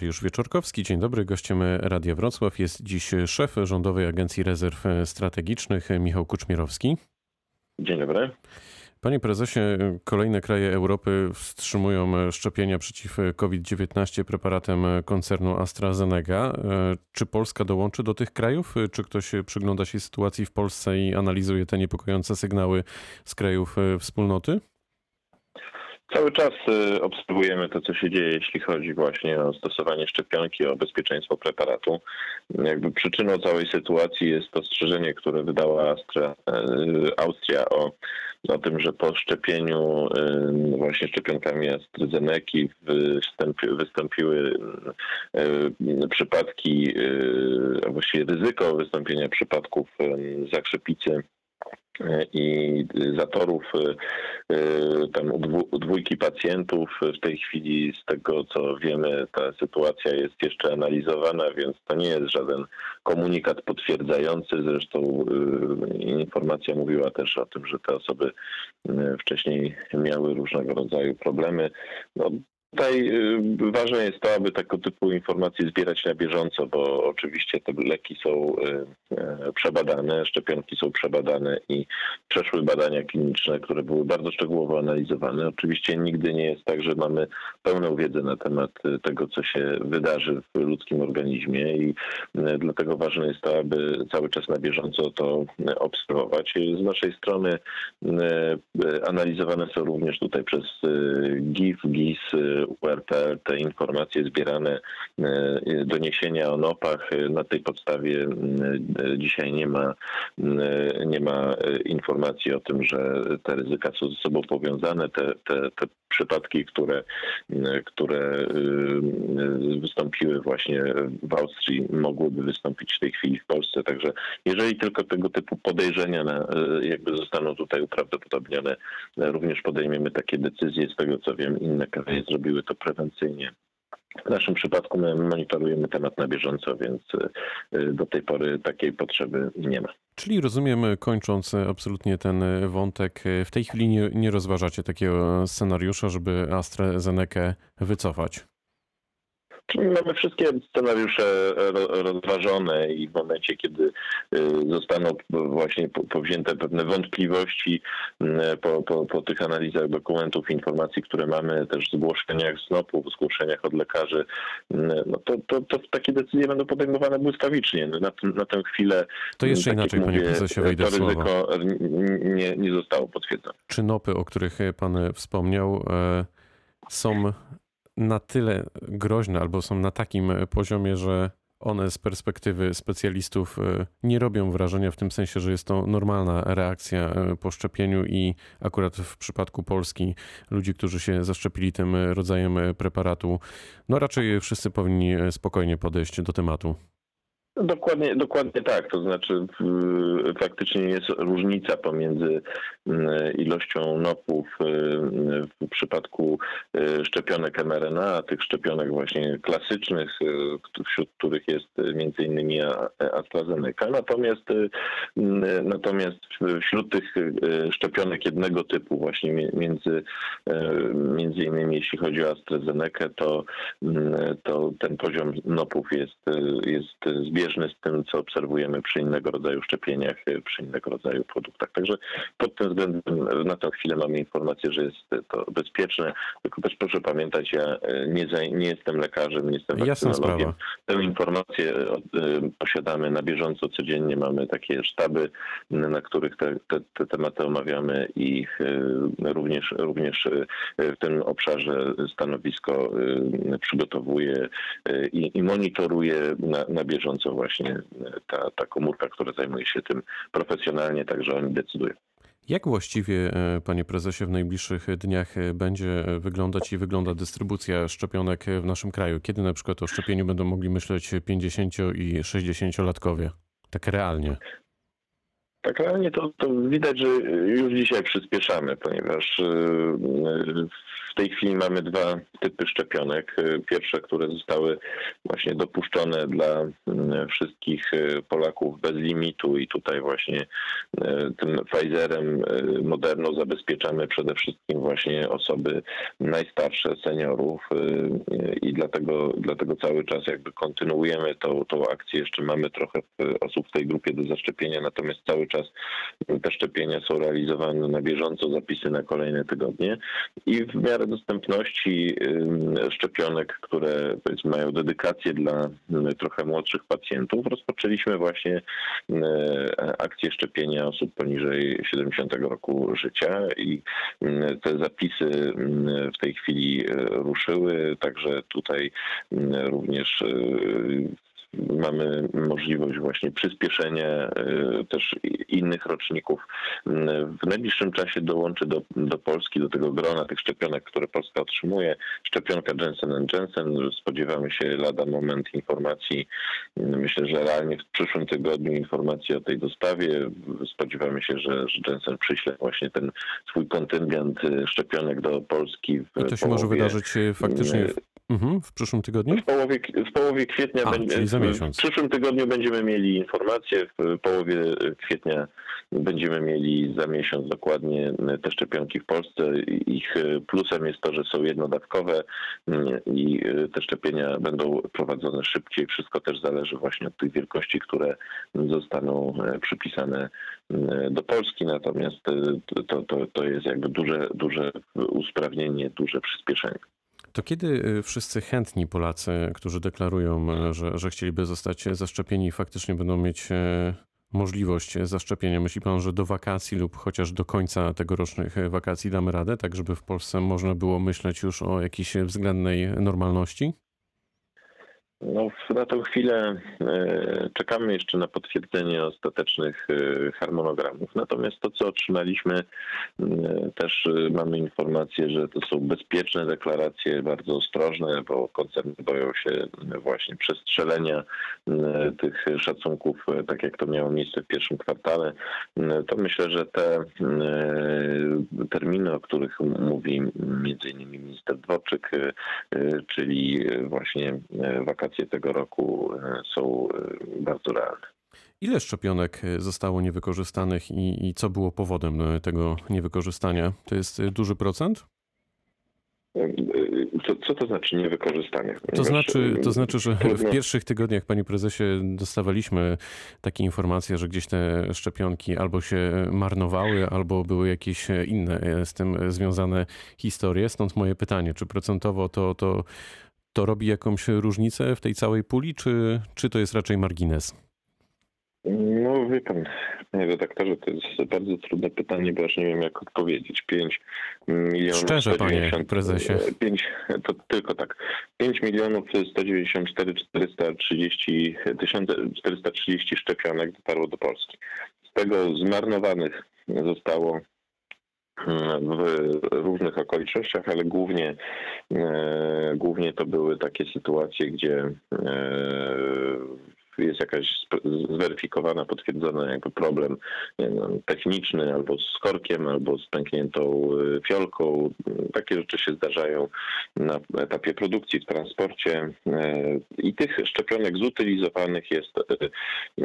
Mariusz Wieczorkowski, dzień dobry. Gościem Radia Wrocław jest dziś szef Rządowej Agencji Rezerw Strategicznych Michał Kuczmierowski. Dzień dobry. Panie prezesie, kolejne kraje Europy wstrzymują szczepienia przeciw COVID-19 preparatem koncernu AstraZeneca. Czy Polska dołączy do tych krajów? Czy ktoś przygląda się sytuacji w Polsce i analizuje te niepokojące sygnały z krajów wspólnoty? Cały czas y, obserwujemy to, co się dzieje, jeśli chodzi właśnie o stosowanie szczepionki, o bezpieczeństwo preparatu. Jakby przyczyną całej sytuacji jest ostrzeżenie, które wydała y, Austria o, o tym, że po szczepieniu y, właśnie szczepionkami AstraZeneca wystąpiły przypadki, a właściwie ryzyko wystąpienia przypadków zakrzepicy i zatorów y, y, tam u dwójki pacjentów. W tej chwili z tego co wiemy ta sytuacja jest jeszcze analizowana, więc to nie jest żaden komunikat potwierdzający. Zresztą informacja mówiła też o tym, że te osoby wcześniej miały różnego rodzaju problemy. No, Tutaj y, ważne jest to, aby tego typu informacje zbierać na bieżąco, bo oczywiście te leki są y, y, przebadane, szczepionki są przebadane i przeszły badania kliniczne, które były bardzo szczegółowo analizowane. Oczywiście nigdy nie jest tak, że mamy pełną wiedzę na temat tego, co się wydarzy w ludzkim organizmie i dlatego ważne jest to, aby cały czas na bieżąco to obserwować. Z naszej strony analizowane są również tutaj przez GIF, GIS, URPL te informacje zbierane, e, doniesienia o NOP-ach. E, na tej podstawie e, dzisiaj nie ma, nie ma informacji o tym, że te ryzyka są ze sobą powiązane. Te, te, te przypadki, które, które wystąpiły właśnie w Austrii, mogłyby wystąpić w tej chwili w Polsce. Także jeżeli tylko tego typu podejrzenia na, jakby zostaną tutaj uprawdopodobnione, również podejmiemy takie decyzje. Z tego co wiem, inne kraje zrobiły to prewencyjnie. W naszym przypadku my monitorujemy temat na bieżąco, więc y, do tej pory takiej potrzeby nie ma. Czyli rozumiem, kończąc absolutnie ten wątek, w tej chwili nie, nie rozważacie takiego scenariusza, żeby AstraZeneca wycofać? Mamy wszystkie scenariusze rozważone i w momencie, kiedy y, zostaną właśnie powzięte pewne wątpliwości po, po, po tych analizach dokumentów, informacji, które mamy, też zgłoszeniach SNOP-u, zgłoszeniach od lekarzy, no to, to, to takie decyzje będą podejmowane błyskawicznie. No na, na tę chwilę... To jeszcze tak inaczej, mówię, panie prezesie, wejdę To ryzyko nie, nie zostało potwierdzone. Czy NOPy, o których pan wspomniał, e, są na tyle groźne albo są na takim poziomie, że one z perspektywy specjalistów e, nie robią wrażenia w tym sensie, że jest to normalna reakcja e, po szczepieniu i akurat w przypadku Polski ludzi, którzy się zaszczepili tym rodzajem preparatu, no raczej wszyscy powinni spokojnie podejść do tematu. Dokładnie, dokładnie tak. To znaczy faktycznie jest różnica pomiędzy mm, ilością nopów y, w przypadku y, szczepionek mRNA, a tych szczepionek właśnie klasycznych, y, wśród których jest między innymi AstraZeneca. Natomiast, natomiast wśród tych szczepionek jednego typu właśnie między, między innymi jeśli chodzi o AstraZeneca, to, to ten poziom nopów jest, jest zbieżny zbieżny z tym, co obserwujemy przy innego rodzaju szczepieniach, przy innego rodzaju produktach. Także pod tym względem na tę chwilę mamy informację, że jest to bezpieczne. Tylko też proszę pamiętać, ja e, nie, nie jestem lekarzem, nie jestem wakcynologiem. Tę informację posiadamy na bieżąco, codziennie mamy takie sztaby, na których te, te, te tematy omawiamy i również, również w tym obszarze stanowisko przygotowuje i, i monitoruje na, na bieżąco właśnie ta, ta komórka, która zajmuje się tym profesjonalnie, także oni decydują. Jak właściwie, e, panie prezesie, w najbliższych dniach będzie wyglądać i wygląda dystrybucja szczepionek w naszym kraju? Kiedy na przykład o szczepieniu będą mogli myśleć 50 i 60-latkowie? Tak realnie. Tak realnie to, to widać, że już dzisiaj przyspieszamy, ponieważ w tej chwili mamy dwa typy szczepionek. Pierwsze, które zostały właśnie dopuszczone dla mm, wszystkich Polaków bez limitu i tutaj właśnie tym Pfizerem Moderno zabezpieczamy przede wszystkim właśnie osoby najstarsze, seniorów i dlatego, dlatego cały czas jakby kontynuujemy tą, tą akcję. Jeszcze mamy trochę osób w tej grupie do zaszczepienia, natomiast cały czas te szczepienia są realizowane na bieżąco, zapisy na kolejne tygodnie i w miarę dostępności szczepionek, które mają dedykację dla trochę młodszych pacjentów, rozpoczęliśmy właśnie akcję szczepienia osób poniżej 70 roku życia i te zapisy w tej chwili ruszyły, także tutaj również mamy możliwość właśnie przyspieszenia e, też innych roczników. W najbliższym czasie dołączy do, do Polski, do tego grona tych szczepionek, które Polska otrzymuje, szczepionka Jensen Jensen. Spodziewamy się lada moment informacji. Myślę, że realnie w przyszłym tygodniu informacji o tej dostawie. Spodziewamy się, że, że Jensen przyśle właśnie ten swój kontyngent e, szczepionek do Polski. W I to się może wydarzyć e, faktycznie w Mhm, w przyszłym tygodniu? W połowie, w połowie kwietnia. A, będzie, za miesiąc. W przyszłym tygodniu będziemy mieli informacje. W połowie kwietnia będziemy mieli za miesiąc dokładnie te szczepionki w Polsce. Ich plusem jest to, że są jednodawkowe i te szczepienia będą prowadzone szybciej. Wszystko też zależy właśnie od tych wielkości, które zostaną przypisane do Polski. Natomiast to, to, to jest jakby duże, duże usprawnienie, duże przyspieszenie. To kiedy y, wszyscy chętni Polacy, którzy deklarują, y, że, że chcieliby zostać zaszczepieni, faktycznie będą mieć y, możliwość zaszczepienia? Myśli pan, że do wakacji lub chociaż do końca tegorocznych wakacji damy radę, tak żeby w Polsce można było myśleć już o jakiejś względnej normalności? No, na tę chwilę e, czekamy jeszcze na potwierdzenie ostatecznych e, harmonogramów. Natomiast to, co otrzymaliśmy, e, też mamy informację, że to są bezpieczne deklaracje, bardzo ostrożne, bo koncerny boją się właśnie przestrzelenia tych szacunków, tak jak to miało miejsce w pierwszym kwartale. To myślę, że te terminy, o których mówi między innymi minister Dworczyk, czyli właśnie wakacje wakacje tego roku e, są e, bardzo realne. Ile szczepionek e, zostało niewykorzystanych i, i co było powodem tego niewykorzystania? To jest duży procent? Co, co, to znaczy niewykorzystanie? To znaczy, to znaczy, że w pierwszych tygodniach, panie prezesie, dostawaliśmy takie informacje, że gdzieś te szczepionki albo się marnowały, albo były jakieś inne z tym związane historie. Stąd moje pytanie, czy procentowo to, to to robi jakąś różnicę w tej całej puli, czy, czy to jest raczej margines? No wie pan, panie redaktorze, to jest bardzo trudne pytanie, bo aż nie wiem jak odpowiedzieć. 5 milionów... Szczerze, 190, panie prezesie. 5, to tylko tak. 5 milionów 194 430 430 szczepionek dotarło do Polski. Z tego zmarnowanych zostało w różnych okolicznościach, ale głównie, e, głównie to były takie sytuacje, gdzie e, jest jakaś zweryfikowana, potwierdzona jakby problem wiem, techniczny albo z korkiem, albo z pękniętą y, fiolką. Takie rzeczy się zdarzają na etapie produkcji, w transporcie y, i tych szczepionek zutylizowanych jest y,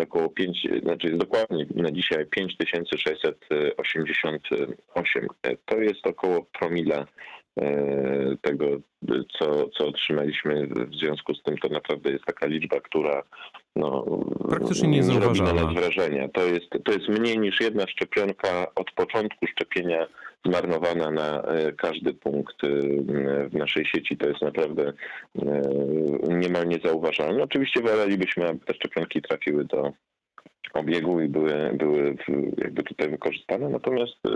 około 5, znaczy jest dokładnie na dzisiaj 5688. To jest około promila tego, co, co otrzymaliśmy w związku z tym, to naprawdę jest taka liczba, która no, praktycznie nie zauważalna. wrażenia. To jest, to jest mniej niż jedna szczepionka od początku szczepienia zmarnowana na e, każdy punkt e, w naszej sieci. To jest naprawdę e, niemal niezauważalne. Oczywiście wolelibyśmy, aby te szczepionki trafiły do obiegu i były, były jakby tutaj wykorzystane. Natomiast y,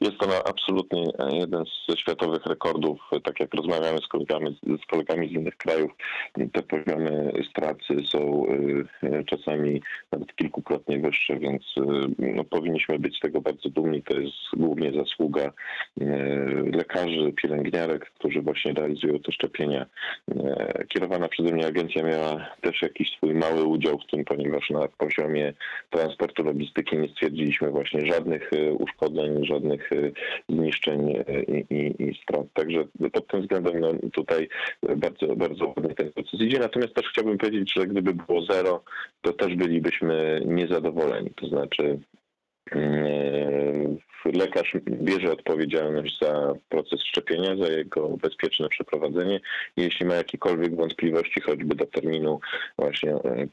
jest to absolutnie jeden z światowych rekordów. Tak jak rozmawiamy z kolegami, z kolegami z innych krajów, te poziomy stracy są y, czasami nawet kilkukrotnie wyższe, więc y, no, powinniśmy być z tego bardzo dumni. To jest głównie zasługa lekarzy, pielęgniarek, którzy właśnie realizują te szczepienia. Kierowana przeze mnie agencja miała też jakiś swój mały udział w tym, ponieważ na poziomie transportu, logistyki nie stwierdziliśmy właśnie żadnych e, uszkodzeń, żadnych e, zniszczeń e, i, i, i strat. Także pod tym względem no, tutaj bardzo, bardzo ładnie ten proces idzie. Natomiast też chciałbym powiedzieć, że gdyby było zero, to też bylibyśmy niezadowoleni. To znaczy lekarz bierze odpowiedzialność za proces szczepienia, za jego bezpieczne przeprowadzenie. Jeśli ma jakiekolwiek wątpliwości, choćby do terminu właśnie e,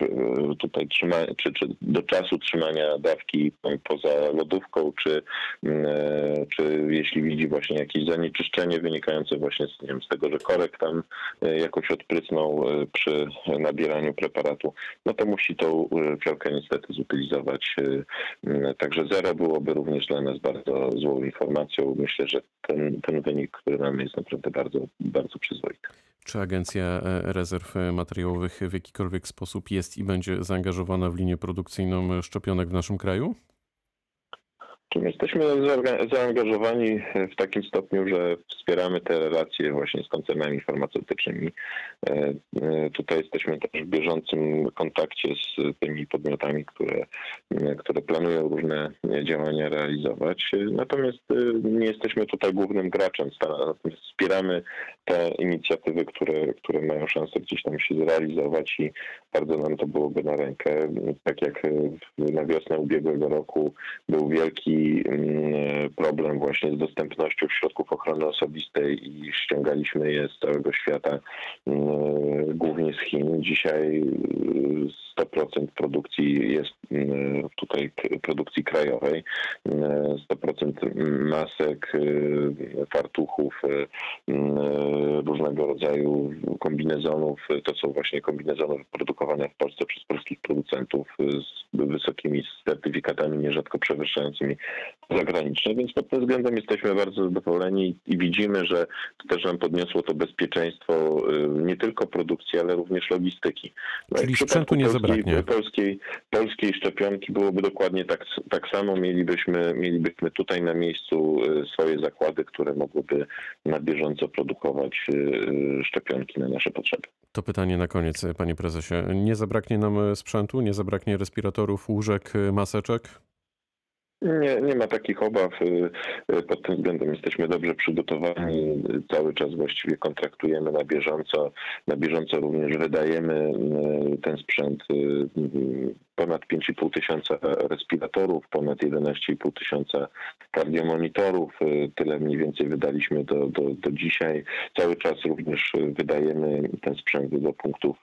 tutaj trzyma, czy, czy do czasu trzymania dawki poza lodówką, czy, e, czy jeśli widzi właśnie jakieś zanieczyszczenie wynikające właśnie z, nie wiem, z tego, że korek tam e, jakoś odprysnął przy nabieraniu preparatu, no to musi tą fiolkę niestety zutylizować. Także zero byłoby również dla nas bardzo bardzo złą informacją. Myślę, że ten, ten wynik, który mamy, jest naprawdę bardzo, bardzo przyzwoity. Czy Agencja e, Rezerw Materiałowych w jakikolwiek sposób jest i będzie zaangażowana w linię produkcyjną szczepionek w naszym kraju? Jesteśmy zaangażowani w takim stopniu, że wspieramy te relacje właśnie z koncernami farmaceutycznymi. E, e, tutaj jesteśmy też w bieżącym kontakcie z tymi podmiotami, które, które planują różne działania realizować. Natomiast e, nie jesteśmy tutaj głównym graczem. Wspieramy te inicjatywy, które, które mają szansę gdzieś tam się zrealizować i bardzo nam to byłoby na rękę. Tak jak na wiosnę ubiegłego roku był wielki Mm, problem właśnie z dostępnością środków ochrony osobistej i ściągaliśmy je z całego świata, mm, głównie z Chin. Dzisiaj 100% produkcji jest mm, tutaj produkcji krajowej, 100% masek, fartuchów, różnego rodzaju kombinezonów. To są właśnie kombinezony wyprodukowane w Polsce przez polskich producentów z wysokimi certyfikatami, nierzadko przewyższającymi zagraniczne, więc pod tym względem jesteśmy bardzo zadowoleni i widzimy, że to też nam podniosło to bezpieczeństwo y, nie tylko produkcji, ale również logistyki. No Czyli sprzętu nie zabraknie. Polskiej, polskiej szczepionki byłoby dokładnie tak, tak samo. Mielibyśmy, mielibyśmy tutaj na miejscu y, swoje zakłady, które mogłyby na bieżąco produkować y, szczepionki na nasze potrzeby. To pytanie na koniec, panie prezesie. Nie zabraknie nam sprzętu, nie zabraknie respiratorów, łóżek, maseczek? Nie, nie ma takich obaw. Pod tym względem jesteśmy dobrze przygotowani. Cały czas właściwie kontraktujemy na bieżąco. Na bieżąco również wydajemy ten sprzęt ponad 5,5 tysiąca respiratorów, ponad 11,5 tysiąca kardiomonitorów. Tyle mniej więcej wydaliśmy do, do, do dzisiaj. Cały czas również wydajemy ten sprzęt do punktów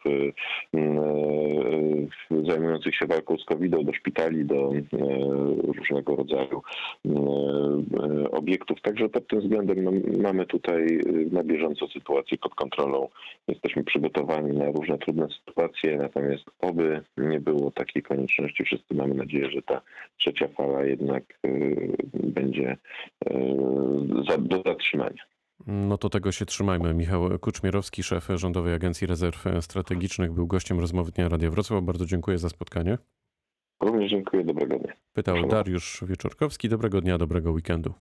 zajmujących się walką z COVID-em, do szpitali, do różnego rodzaju obiektów. Także pod tym względem no, mamy tutaj na bieżąco sytuację pod kontrolą. Jesteśmy przygotowani na różne trudne sytuacje, natomiast oby nie było takiej konieczności. Wszyscy mamy nadzieję, że ta trzecia fala jednak y, będzie y, do zatrzymania. No to tego się trzymajmy. Michał Kuczmierowski, szef Rządowej Agencji Rezerw Strategicznych, był gościem rozmowy Dnia Radia Wrocław. Bardzo dziękuję za spotkanie. Również dziękuję, dobrego dnia. Pytał Dariusz Wieczorkowski. Dobrego dnia, dobrego weekendu.